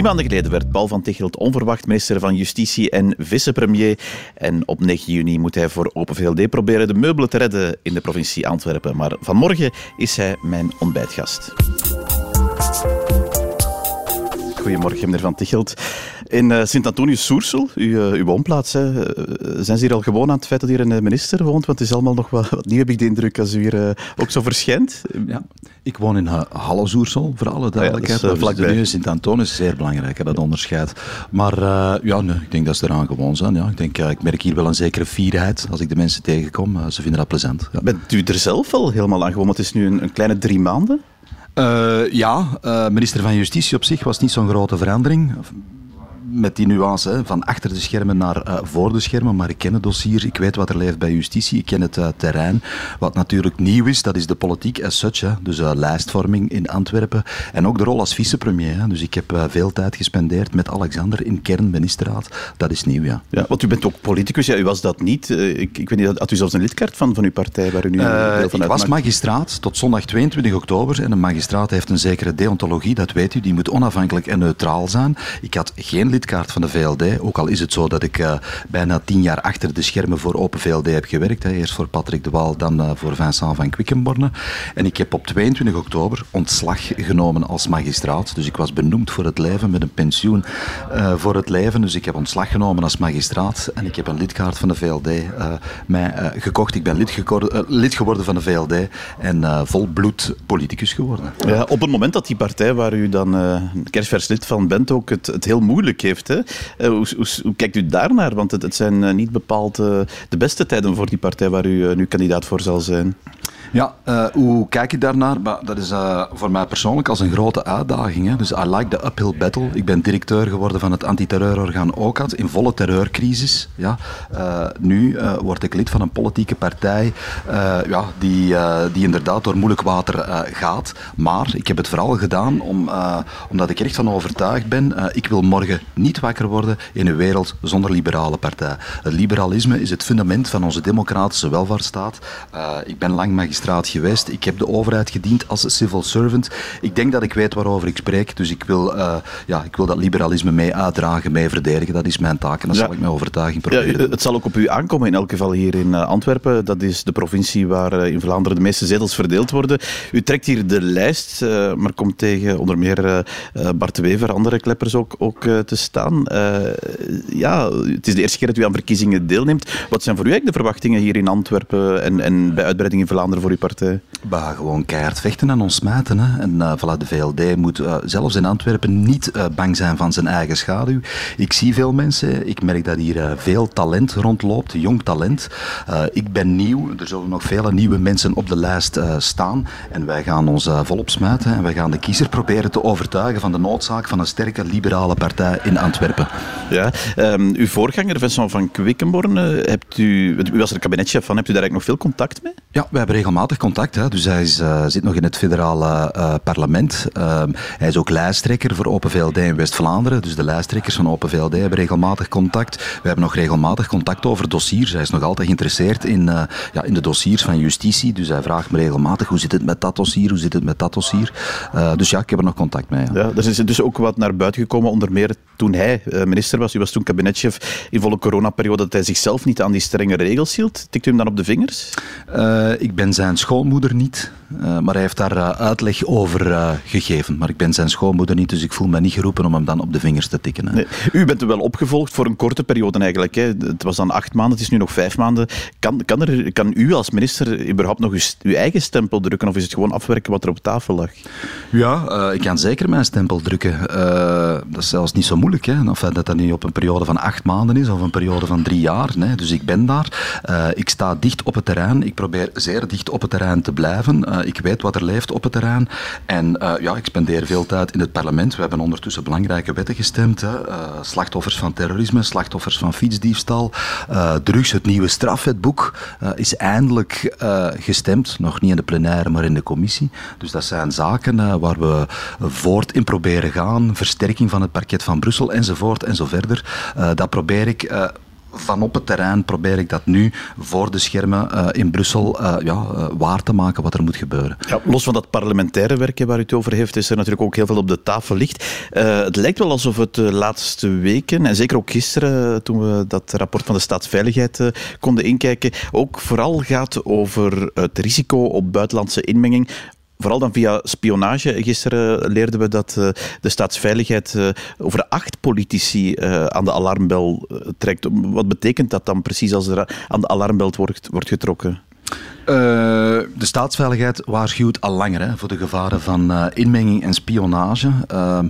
Drie maanden geleden werd Paul van Tichelt onverwacht minister van Justitie en vicepremier. En op 9 juni moet hij voor Open VLD proberen de meubelen te redden in de provincie Antwerpen. Maar vanmorgen is hij mijn ontbijtgast. Goedemorgen, meneer Van Tichelt. In uh, Sint-Antonius-Soersel, uw, uh, uw woonplaats, hè, uh, zijn ze hier al gewoon aan het feit dat hier een minister woont? Want het is allemaal nog wat, wat nieuw, heb ik de indruk, als u hier ook zo verschijnt. Ja, ik woon in Halle Soersel, voor alle duidelijkheid. Ah ja, vlakbij. Sint-Antonius is zeer belangrijk, hè, dat onderscheid. Maar ja, nee, ik denk dat ze eraan gewoon zijn. Ja. Ik, denk, ik merk hier wel een zekere fierheid als ik de mensen tegenkom. ze vinden dat plezant. Ja. Bent u er zelf al helemaal aan gewoon? Want het is nu een, een kleine drie maanden. Uh, ja, uh, minister van Justitie op zich was niet zo'n grote verandering met die nuance hè, van achter de schermen naar uh, voor de schermen. Maar ik ken het dossier, ik weet wat er leeft bij justitie, ik ken het uh, terrein. Wat natuurlijk nieuw is, dat is de politiek as such. Hè. Dus uh, lijstvorming in Antwerpen. En ook de rol als vicepremier. Hè. Dus ik heb veel tijd gespendeerd met Alexander in kernministeraat. Dat is nieuw, ja. ja. Want u bent ook politicus, ja, u was dat niet. ik, ik weet niet, had u zelfs een lidkaart van, van uw partij waar u nu deel van uitmaakt? Ik was magistraat tot zondag 22 oktober. En een magistraat heeft een zekere deontologie, dat weet u. Die moet onafhankelijk en neutraal zijn. Ik had geen lidkaart van de VLD. Ook al is het zo dat ik uh, bijna tien jaar achter de schermen voor Open VLD heb gewerkt. Hè. Eerst voor Patrick de Waal, dan uh, voor Vincent van Quickenborne. En ik heb op 22 oktober ontslag genomen als magistraat. Dus ik was benoemd voor het leven met een pensioen uh, voor het leven. Dus ik heb ontslag genomen als magistraat. En ik heb een lidkaart van de VLD mij gekocht. Ik ben lid, lid, geworden van de VLD en volbloed politicus geworden. Ja, op het moment dat die partij waar u dan kerstvers lid van bent ook het, het heel moeilijk heeft heeft. Hè? Uh, hoe, hoe, kijkt u daarnaar? Want het, het zijn uh, niet bepaald uh, de beste tijden voor die partij waar u nu kandidaat voor zal zijn. Ja, uh, hoe kijk ik daarnaar? Dat is uh, voor mij persoonlijk als een grote uitdaging. Hè. Dus I like the uphill battle. Ik ben directeur geworden van het antiterreurorgaan OCAT in volle terreurcrisis. Ja. Uh, nu word ik lid van een politieke partij ja, die, die inderdaad door moeilijk water gaat. Maar ik heb het vooral gedaan om, omdat ik er echt van overtuigd ben. ik wil morgen niet wakker worden in een wereld zonder liberale partij. Het liberalisme is het fundament van onze democratische welvaartsstaat. ik ben lang magistraat geweest. Ik heb de overheid gediend als civil servant. Ik denk dat ik weet waarover ik spreek. Dus ik wil, uh, ja, ik wil dat liberalisme mee uitdragen, mee verdedigen. Dat is mijn taak en dat ja. zal ik met overtuiging proberen. Ja, het zal ook op u aankomen, in elk geval hier in Antwerpen. Dat is de provincie waar in Vlaanderen de meeste zetels verdeeld worden. U trekt hier de lijst, uh, maar komt tegen onder meer uh, Bart Wever, andere kleppers ook, ook te staan. ja, het is de eerste keer dat u aan verkiezingen deelneemt. Wat zijn voor u eigenlijk de verwachtingen hier in Antwerpen en, en bij uitbreiding in Vlaanderen voor uw partij? Bah, gewoon keihard vechten en ons smijten. Hè. En uh, voilà, de VLD moet uh, zelfs in Antwerpen niet uh, bang zijn van zijn eigen schaduw. Ik zie veel mensen, ik merk dat hier veel talent rondloopt, jong talent. ik ben nieuw, er zullen nog vele nieuwe mensen op de lijst staan. En wij gaan ons volop smijten en wij gaan de kiezer proberen te overtuigen van de noodzaak van een sterke liberale partij in Antwerpen. Ja, um, uw voorganger, Vincent van Quickenborne, hebt u, u was er kabinetchef van, hebt u daar eigenlijk nog veel contact mee? Ja, we hebben regelmatig contact. Hè. Dus hij is, uh, zit nog in het federale uh, parlement. Uh, hij is ook lijsttrekker voor Open VLD in West-Vlaanderen. Dus de lijsttrekkers van Open VLD hebben regelmatig contact. We hebben nog regelmatig contact over dossiers. Hij is nog altijd geïnteresseerd in, ja, in de dossiers van justitie. Dus hij vraagt me regelmatig hoe zit het met dat dossier, hoe zit het met dat dossier. dus ja, ik heb er nog contact mee. Ja. ja er is dus ook wat naar buiten gekomen, onder meer toen hij minister was. U was toen kabinetchef in volle coronaperiode, dat hij zichzelf niet aan die strenge regels hield. Tikt u hem dan op de vingers? ik ben zijn schoonmoeder niet, uh, maar hij heeft daar uh, uitleg over uh, gegeven. Maar ik ben zijn schoonmoeder niet, dus ik voel me niet geroepen om hem dan op de vingers te tikken. Nee. U bent er wel opgevolgd voor een korte periode eigenlijk. Hè. Het was dan acht maanden, het is nu nog vijf maanden. Kan, kan, er, kan u als minister überhaupt nog uw, uw, eigen stempel drukken of is het gewoon afwerken wat er op tafel lag? Ja, ik kan zeker mijn stempel drukken. dat is zelfs niet zo moeilijk. Hè. Of dat dat nu op een periode van acht maanden is of een periode van drie jaar. Nee. Dus ik ben daar. ik sta dicht op het terrein. Ik probeer zeer dicht op het terrein te blijven. Uh, ik weet wat er leeft op het terrein. En uh, ja, ik spendeer veel tijd in het parlement. We hebben ondertussen belangrijke wetten gestemd. Hè. Uh, slachtoffers van terrorisme, slachtoffers van fietsdiefstal, drugs, het nieuwe strafwetboek is eindelijk gestemd. Nog niet in de plenaire, maar in de commissie. Dus dat zijn zaken waar we voort in proberen gaan. Versterking van het parket van Brussel enzovoort en zo verder. dat probeer ik van op het terrein probeer ik dat nu voor de schermen uh, in Brussel uh, ja, uh, waar te maken wat er moet gebeuren. Ja, los van dat parlementaire werk waar u het over heeft, is er natuurlijk ook heel veel op de tafel ligt. het lijkt wel alsof het de laatste weken, en zeker ook gisteren toen we dat rapport van de staatsveiligheid konden inkijken, ook vooral gaat over het risico op buitenlandse inmenging vooral dan via spionage. Gisteren leerden we dat uh, de staatsveiligheid uh, over acht politici uh, aan de alarmbel trekt. Wat betekent dat dan precies als er aan de alarmbel wordt, wordt getrokken? de staatsveiligheid waarschuwt al langer voor de gevaren van inmenging en spionage. Ehm,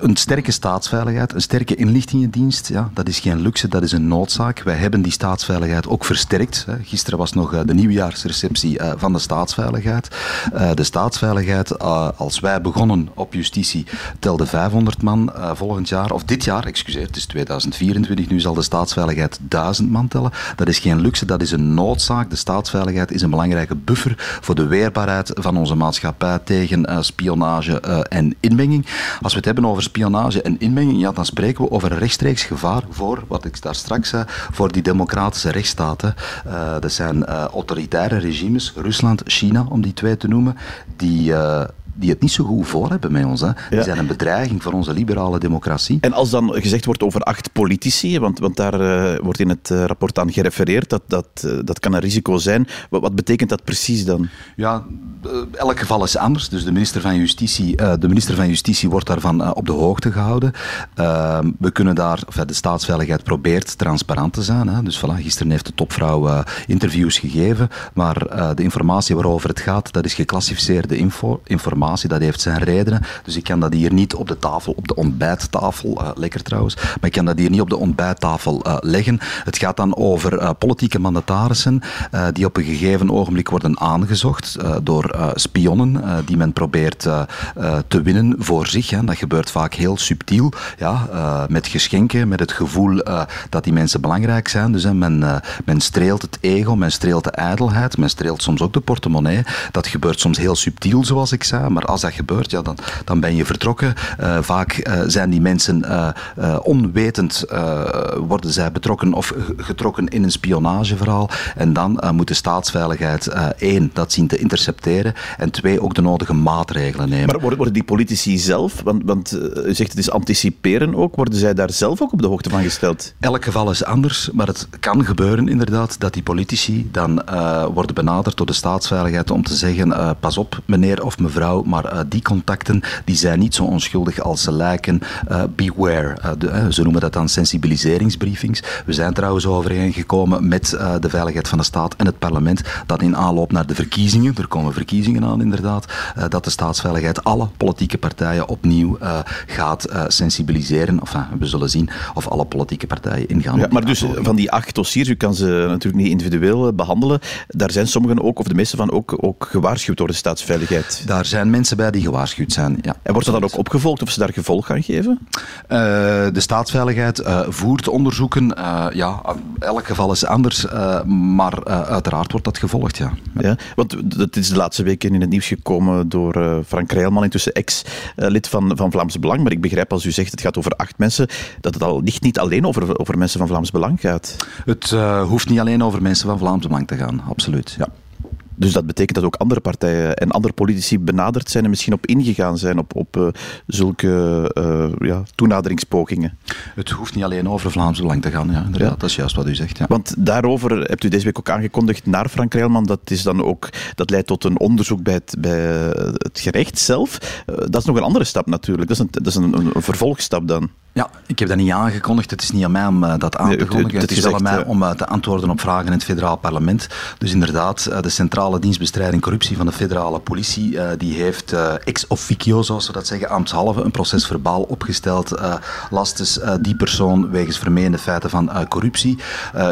een sterke staatsveiligheid, een sterke inlichtingendienst, ja, dat is geen luxe, dat is een noodzaak. Wij hebben die staatsveiligheid ook versterkt. Hè. Gisteren was nog eh, de nieuwjaarsreceptie eh, van de staatsveiligheid. Eh, de staatsveiligheid, als wij begonnen op justitie, telde 500 man. volgend jaar, of dit jaar, excuseer, het is 2024, nu zal de staatsveiligheid 1000 man tellen. Dat is geen luxe, dat is een noodzaak. De staatsveiligheid is een belangrijke buffer voor de weerbaarheid van onze maatschappij tegen spionage en inmenging. Als we het hebben over spionage en inmenging, ja, dan spreken we over een rechtstreeks gevaar voor, wat ik daar straks zei, voor die democratische rechtsstaten. Uh, dat zijn uh, autoritaire regimes, Rusland, China, om die twee te noemen, die die het niet zo goed voor hebben met ons. Hè. Die zijn een bedreiging voor onze liberale democratie. En als dan gezegd wordt over acht politici, want, want daar uh, wordt in het uh, rapport aan gerefereerd, dat, dat, uh, dat kan een risico zijn. Wat, wat, betekent dat precies dan? Ja, elk geval is anders. Dus de minister van Justitie, de minister van Justitie wordt daarvan op de hoogte gehouden. Ehm, we kunnen daar, enfin, de staatsveiligheid probeert transparant te zijn. Hè. Dus voilà, gisteren heeft de topvrouw interviews gegeven, maar de informatie waarover het gaat, dat is geclassificeerde info, informatie dat heeft zijn redenen. Dus ik kan dat hier niet op de tafel, op de ontbijttafel, uh, lekker trouwens, maar ik kan dat hier niet op de ontbijttafel uh, leggen. Het gaat dan over uh, politieke mandatarissen die op een gegeven ogenblik worden aangezocht door spionnen die men probeert te winnen voor zich. Hè. Dat gebeurt vaak heel subtiel, ja, met geschenken, met het gevoel dat die mensen belangrijk zijn. Dus men, men streelt het ego, men streelt de ijdelheid, men streelt soms ook de portemonnee. Dat gebeurt soms heel subtiel, zoals ik zei, maar als dat gebeurt, ja, dan, dan ben je vertrokken. Uh, vaak uh, zijn die mensen uh, onwetend, worden zij betrokken of getrokken in een spionageverhaal. En dan moet de staatsveiligheid één, dat zien te intercepteren. En twee, ook de nodige maatregelen nemen. Maar worden die politici zelf, want, want u zegt het is anticiperen ook, worden zij daar zelf ook op de hoogte van gesteld? Elk geval is anders, maar het kan gebeuren inderdaad dat die politici dan worden benaderd door de staatsveiligheid om te zeggen, pas op meneer of mevrouw, maar uh, die contacten die zijn niet zo onschuldig als ze lijken. Uh, beware. De, ze noemen dat dan sensibiliseringsbriefings. We zijn trouwens overeengekomen met de veiligheid van de staat en het parlement dat in aanloop naar de verkiezingen, er komen verkiezingen aan inderdaad, dat de staatsveiligheid alle politieke partijen opnieuw gaat sensibiliseren. Enfin, we zullen zien of alle politieke partijen ingaan. Ja, maar dus van die acht dossiers, u kan ze natuurlijk niet individueel behandelen, daar zijn sommigen ook, of de meeste van ook, ook gewaarschuwd door de staatsveiligheid. Daar zijn mensen bij die gewaarschuwd zijn. Ja. En wordt er dan ook opgevolgd of ze daar gevolg gaan geven? Uh, de staatsveiligheid uh, voert onderzoeken. Uh, ja, elk geval is anders, maar uiteraard wordt dat gevolgd, ja. ja. want het is de laatste weken in het nieuws gekomen door Frank Rijlman, intussen ex-lid van, van Vlaams Belang. Maar ik begrijp als u zegt het gaat over acht mensen, dat het al niet, niet alleen over, over mensen van Vlaams Belang gaat. Het hoeft niet alleen over mensen van Vlaams Belang te gaan, absoluut, ja. Dus dat betekent dat ook andere partijen en andere politici benaderd zijn en misschien op ingegaan zijn op, op uh, zulke uh, ja, toenaderingspogingen. Het hoeft niet alleen over Vlaams Belang te gaan, ja, inderdaad. Ja. Dat is juist wat u zegt. Ja. Want daarover hebt u deze week ook aangekondigd naar Frank Rijlman. Dat, is dan ook, dat leidt tot een onderzoek bij het, bij het gerecht zelf. Uh, dat is nog een andere stap natuurlijk. Dat is een, dat is een, een vervolgstap dan. Ja, ik heb dat niet aangekondigd. Het is niet aan mij om uh, dat aan te kondigen. Het, het, is wel aan mij om uh, te antwoorden op vragen in het federaal parlement. Dus inderdaad, uh, de Centrale Dienstbestrijding Corruptie van de federale politie, die heeft ex officio, zoals we dat zeggen, ambtshalve een proces verbaal opgesteld lastes die persoon wegens vermeende feiten van corruptie.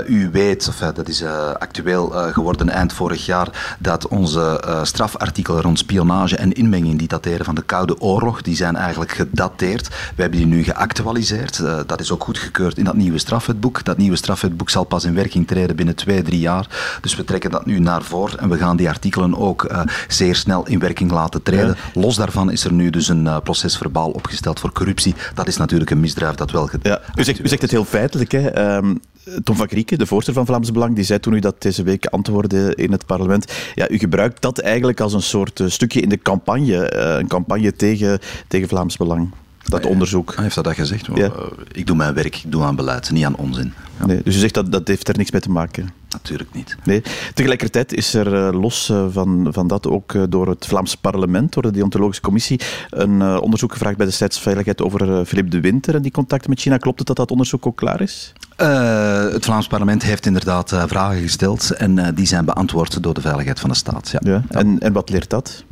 u weet, of, dat is actueel geworden eind vorig jaar, dat onze strafartikelen rond spionage en inmenging, die dateren van de Koude Oorlog, die zijn eigenlijk gedateerd. We hebben die nu geactualiseerd uh, dat is ook goedgekeurd in dat nieuwe strafwetboek. Dat nieuwe strafwetboek zal pas in werking treden binnen twee, drie jaar. Dus we trekken dat nu naar voren en we gaan die artikelen ook uh, zeer snel in werking laten treden. Ja. Los daarvan is er nu dus een uh, proces verbaal opgesteld voor corruptie. Dat is natuurlijk een misdrijf dat wel... Ja. U, zegt, u zegt het heel feitelijk, hè. Um, Tom van Grieken, de voorzitter van Vlaams Belang, die zei toen u dat deze week antwoordde in het parlement. Ja, u gebruikt dat eigenlijk als een soort stukje in de campagne. een campagne tegen, tegen Vlaams Belang dat onderzoek. Hij heeft dat gezegd. Ja. Ik doe mijn werk, ik doe aan beleid, niet aan onzin. Nee, dus u zegt dat dat heeft er niks mee te maken? Natuurlijk niet. Nee. Tegelijkertijd is er eh, los eh, van, van dat ook eh, door het Vlaams parlement, door de deontologische commissie, een onderzoek gevraagd bij de staatsveiligheid over Philippe de Winter en die contacten met China. Klopt het dat dat onderzoek ook klaar is? het Vlaams parlement heeft inderdaad vragen gesteld en die zijn beantwoord door de veiligheid van de staat. Ja. ja. En, en wat leert dat?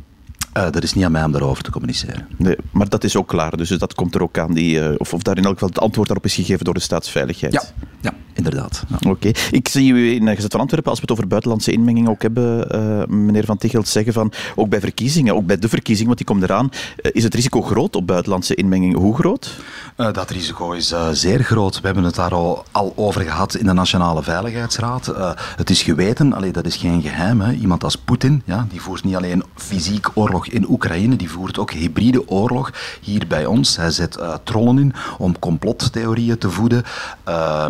Uh, dat is niet aan mij om daarover te communiceren. Nee, maar dat is ook klaar. Dus dat komt er ook aan. Die, uh, of, of daar in elk geval het antwoord daarop is gegeven door de staatsveiligheid. Ja, ja inderdaad. Oké. Ik zie u in Gezet van Antwerpen, als we het over buitenlandse inmenging ook hebben, uh, meneer Van Tichelt, zeggen van ook bij verkiezingen, ook bij de verkiezing, want die komt eraan, is het risico groot op buitenlandse inmenging. Hoe groot? dat risico is zeer groot. We hebben het daar al, over gehad in de Nationale Veiligheidsraad. het is geweten, allee, dat is geen geheim. Hè. Iemand als Poetin, ja, die voert niet alleen fysiek oorlog in Oekraïne. Die voert ook hybride oorlog hier bij ons. Hij zet trollen in om complottheorieën te voeden, uh,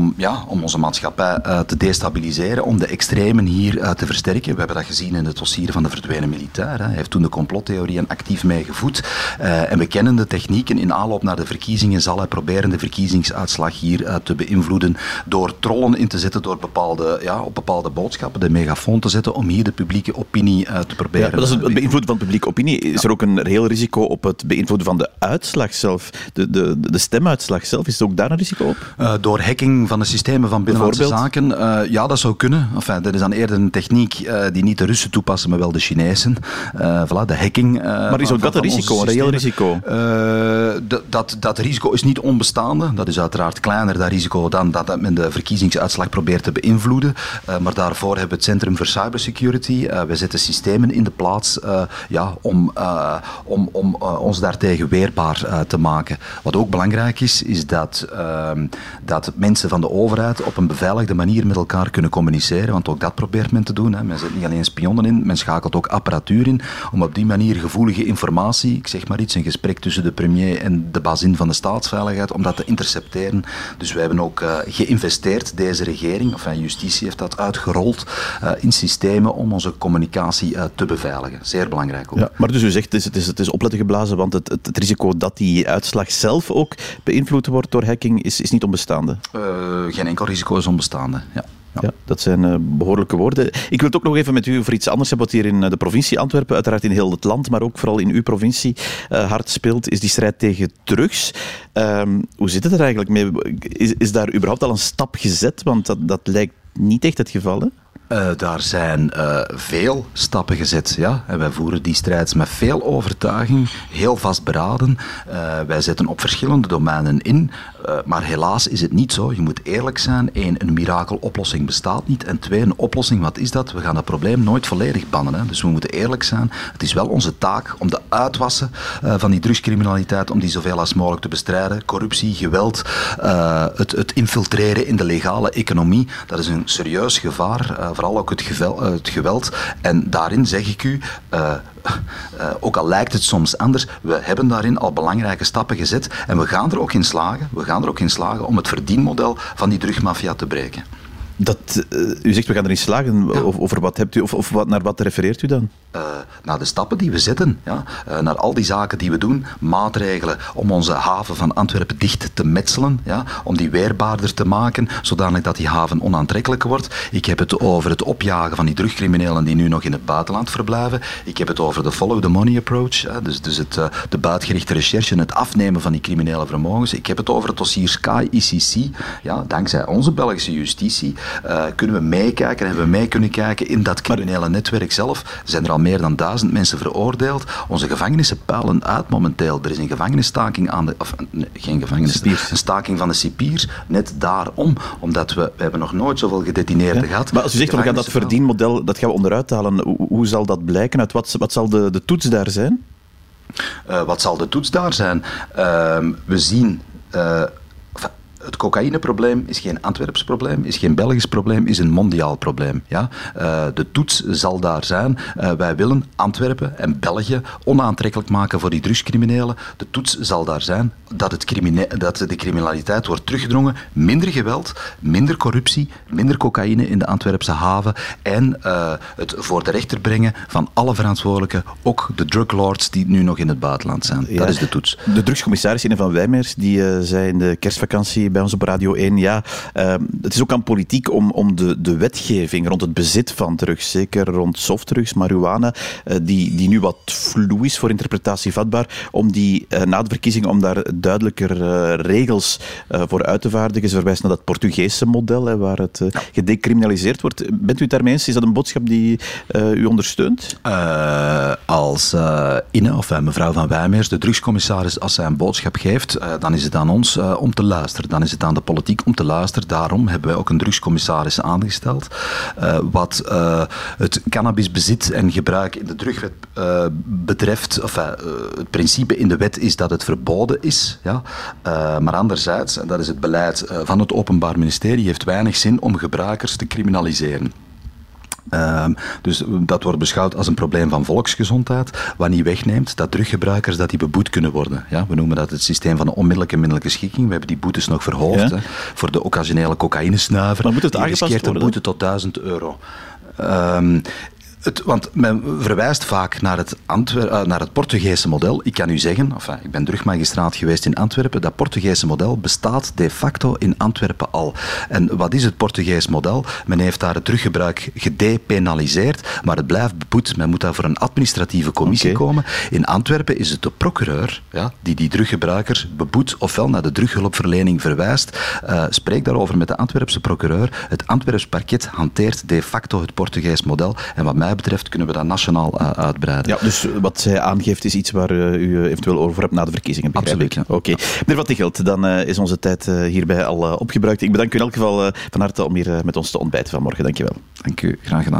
om, ja, om onze maatschappij uh, te destabiliseren, om de extremen hier uh, te versterken. We hebben dat gezien in het dossier van de verdwenen militair. Hè. Hij heeft toen de complottheorieën actief mee gevoed. en we kennen de technieken. In aanloop naar de verkiezingen zal hij proberen de verkiezingsuitslag hier te beïnvloeden door trollen in te zetten, door bepaalde, ja, op bepaalde boodschappen de megafoon te zetten, om hier de publieke opinie te proberen. Ja, dat is het beïnvloeden van publieke opinie, is er ook een reëel risico op het beïnvloeden van de uitslag zelf? De, de, de stemuitslag zelf, is er ook daar een risico op? Door hacking van de systemen van binnenlandse zaken? Uh, ja, dat zou kunnen. Enfin, dat is dan eerder een techniek uh, die niet de Russen toepassen, maar wel de Chinezen. voilà, de hacking. maar is ook dat een risico, een reëel risico? dat, dat risico is niet onbestaande. Dat is uiteraard kleiner, dat risico, dan dat men de verkiezingsuitslag probeert te beïnvloeden. maar daarvoor hebben we het Centrum voor Cybersecurity. we zetten systemen in de plaats ja, om, uh, om, om uh, ons daartegen weerbaar uh, te maken. Wat ook belangrijk is, is dat, ehm, dat mensen van de overheid op een beveiligde manier met elkaar kunnen communiceren. Want ook dat probeert men te doen. Hè. Men zet niet alleen spionnen in, men schakelt ook apparatuur in om op die manier gevoelige informatie, ik zeg maar iets, een gesprek tussen de premier en de bazin van de staatsveiligheid, om dat te intercepteren. Dus wij hebben ook geïnvesteerd, deze regering, of justitie heeft dat uitgerold, in systemen om onze communicatie te beveiligen. Zeer belangrijk ook. Ja, maar dus u zegt, het is, het is, het is opletten geblazen, want het, het, risico dat die uitslag zelf ook beïnvloed wordt door hacking is, is niet onbestaande? Uh, geen enkel risico is onbestaande, ja. Ja. dat zijn uh, behoorlijke woorden. Ik wil het ook nog even met u over iets anders hebben wat hier in eh, de provincie Antwerpen, uiteraard in heel het land, maar ook vooral in uw provincie uh, hard speelt, is die strijd tegen drugs. Um, hoe zit het er eigenlijk mee? Is, is daar überhaupt al een stap gezet? Want dat, dat lijkt niet echt het geval, hè? Uh, daar zijn uh, veel stappen gezet. Ja? En wij voeren die strijd met veel overtuiging, heel vastberaden. Uh, wij zetten op verschillende domeinen in. Maar helaas is het niet zo. Je moet eerlijk zijn. Eén, een mirakeloplossing bestaat niet. En twee, een oplossing, wat is dat? We gaan dat probleem nooit volledig bannen. Hè? Dus we moeten eerlijk zijn. Het is wel onze taak om de uitwassen van die drugscriminaliteit, om die zoveel als mogelijk te bestrijden. Corruptie, geweld, het, het infiltreren in de legale economie, dat is een serieus gevaar vooral ook het, geweld. En daarin zeg ik u, ook al lijkt het soms anders, we hebben daarin al belangrijke stappen gezet. En we gaan er ook in slagen, we gaan er ook in slagen om het verdienmodel van die drugmafia te breken. Dat, uh, u zegt we gaan erin slagen. Ja. Over wat hebt u, of, of wat, naar wat refereert u dan? Uh, naar de stappen die we zetten. Ja? Uh, naar al die zaken die we doen. Maatregelen om onze haven van Antwerpen dicht te metselen. Ja? Om die weerbaarder te maken, zodanig dat die haven onaantrekkelijk wordt. Ik heb het over het opjagen van die drugcriminelen die nu nog in het buitenland verblijven. Ik heb het over de follow the money approach. Dus, dus het, de buitgerichte recherche, het afnemen van die criminele vermogens. Ik heb het over het dossier Sky ICC. Ja? Dankzij onze Belgische justitie uh, kunnen we meekijken en hebben we mee kunnen kijken in dat criminele netwerk zelf. Zijn er al meer dan duizend mensen veroordeeld. Onze gevangenissen puilen uit momenteel. Er is een gevangenisstaking aan de... Of geen gevangenis, een staking van de cipiers. Net daarom. Omdat we... We hebben nog nooit zoveel gedetineerden gehad. Maar als u zegt, we gaan dat verdienmodel dat gaan we onderuit halen. Hoe, hoe zal dat blijken? Uit wat, wat zal de, de toets daar zijn? Uh, wat zal de toets daar zijn? Uh, we zien... Uh, het cocaïneprobleem is geen Antwerps probleem, is geen Belgisch probleem, is een mondiaal probleem. Ja? Uh, de toets zal daar zijn. Uh, wij willen Antwerpen en België onaantrekkelijk maken voor die drugscriminelen. De toets zal daar zijn dat, het dat de criminaliteit wordt teruggedrongen. Minder geweld, minder corruptie, minder cocaïne in de Antwerpse haven en uh, het voor de rechter brengen van alle verantwoordelijken, ook de druglords die nu nog in het buitenland zijn. Ja. Dat is de toets. De drugscommissaris Ine van Wijmers die zei in de kerstvakantie bij ons op Radio 1. Ja, uh, het is ook aan politiek om, om de, de wetgeving rond het bezit van drugs, zeker rond softdrugs, marihuana, uh, die, die nu wat vloe is voor interpretatie vatbaar, om die uh, na de verkiezingen om daar duidelijker regels voor uit te vaardigen. Ze verwijst naar dat Portugese model, hè, waar het gedecriminaliseerd wordt. Bent u het daarmee eens? Is dat een boodschap die u ondersteunt? als Ine, of mevrouw Van Wijmeers, de drugscommissaris, als zij een boodschap geeft, dan is het aan ons om te luisteren. Dan is het aan de politiek om te luisteren. Daarom hebben wij ook een drugscommissaris aangesteld. Uh, wat uh, het cannabisbezit en gebruik in de drugwet uh, betreft, of, het principe in de wet is dat het verboden is. Ja? maar anderzijds, en dat is het beleid van het Openbaar Ministerie, heeft weinig zin om gebruikers te criminaliseren. Um, dus dat wordt beschouwd als een probleem van volksgezondheid, wat niet wegneemt dat druggebruikers dat die beboet kunnen worden. Ja, we noemen dat het systeem van de onmiddellijke middelijke schikking. We hebben die boetes nog verhoogd ja. hè, voor de occasionele cocaïnesnuiver. Maar moet het aangepast worden? een boete tot 1000 euro. Um, het, want men verwijst vaak naar het, Antwer uh, naar het Portugese model. Ik kan u zeggen, enfin, ik ben drugmagistraat geweest in Antwerpen, dat Portugese model bestaat de facto in Antwerpen al. En wat is het Portugees model? Men heeft daar het druggebruik gedepenaliseerd, maar het blijft beboet. Men moet daar voor een administratieve commissie okay. komen. In Antwerpen is het de procureur ja, die die druggebruikers beboet, ofwel naar de drughulpverlening verwijst. Uh, spreek daarover met de Antwerpse procureur. Het Antwerps parket hanteert de facto het Portugees model. En wat mij betreft kunnen we dat nationaal uh, uitbreiden. Ja, dus wat zij aangeeft is iets waar uh, u eventueel over hebt na de verkiezingen. Absoluut. Oké. Okay. Meneer Van Tichelt, dan uh, is onze tijd hierbij al opgebruikt. Ik bedank u in elk geval van harte om hier met ons te ontbijten vanmorgen. Dank je wel. Dank u. Graag gedaan.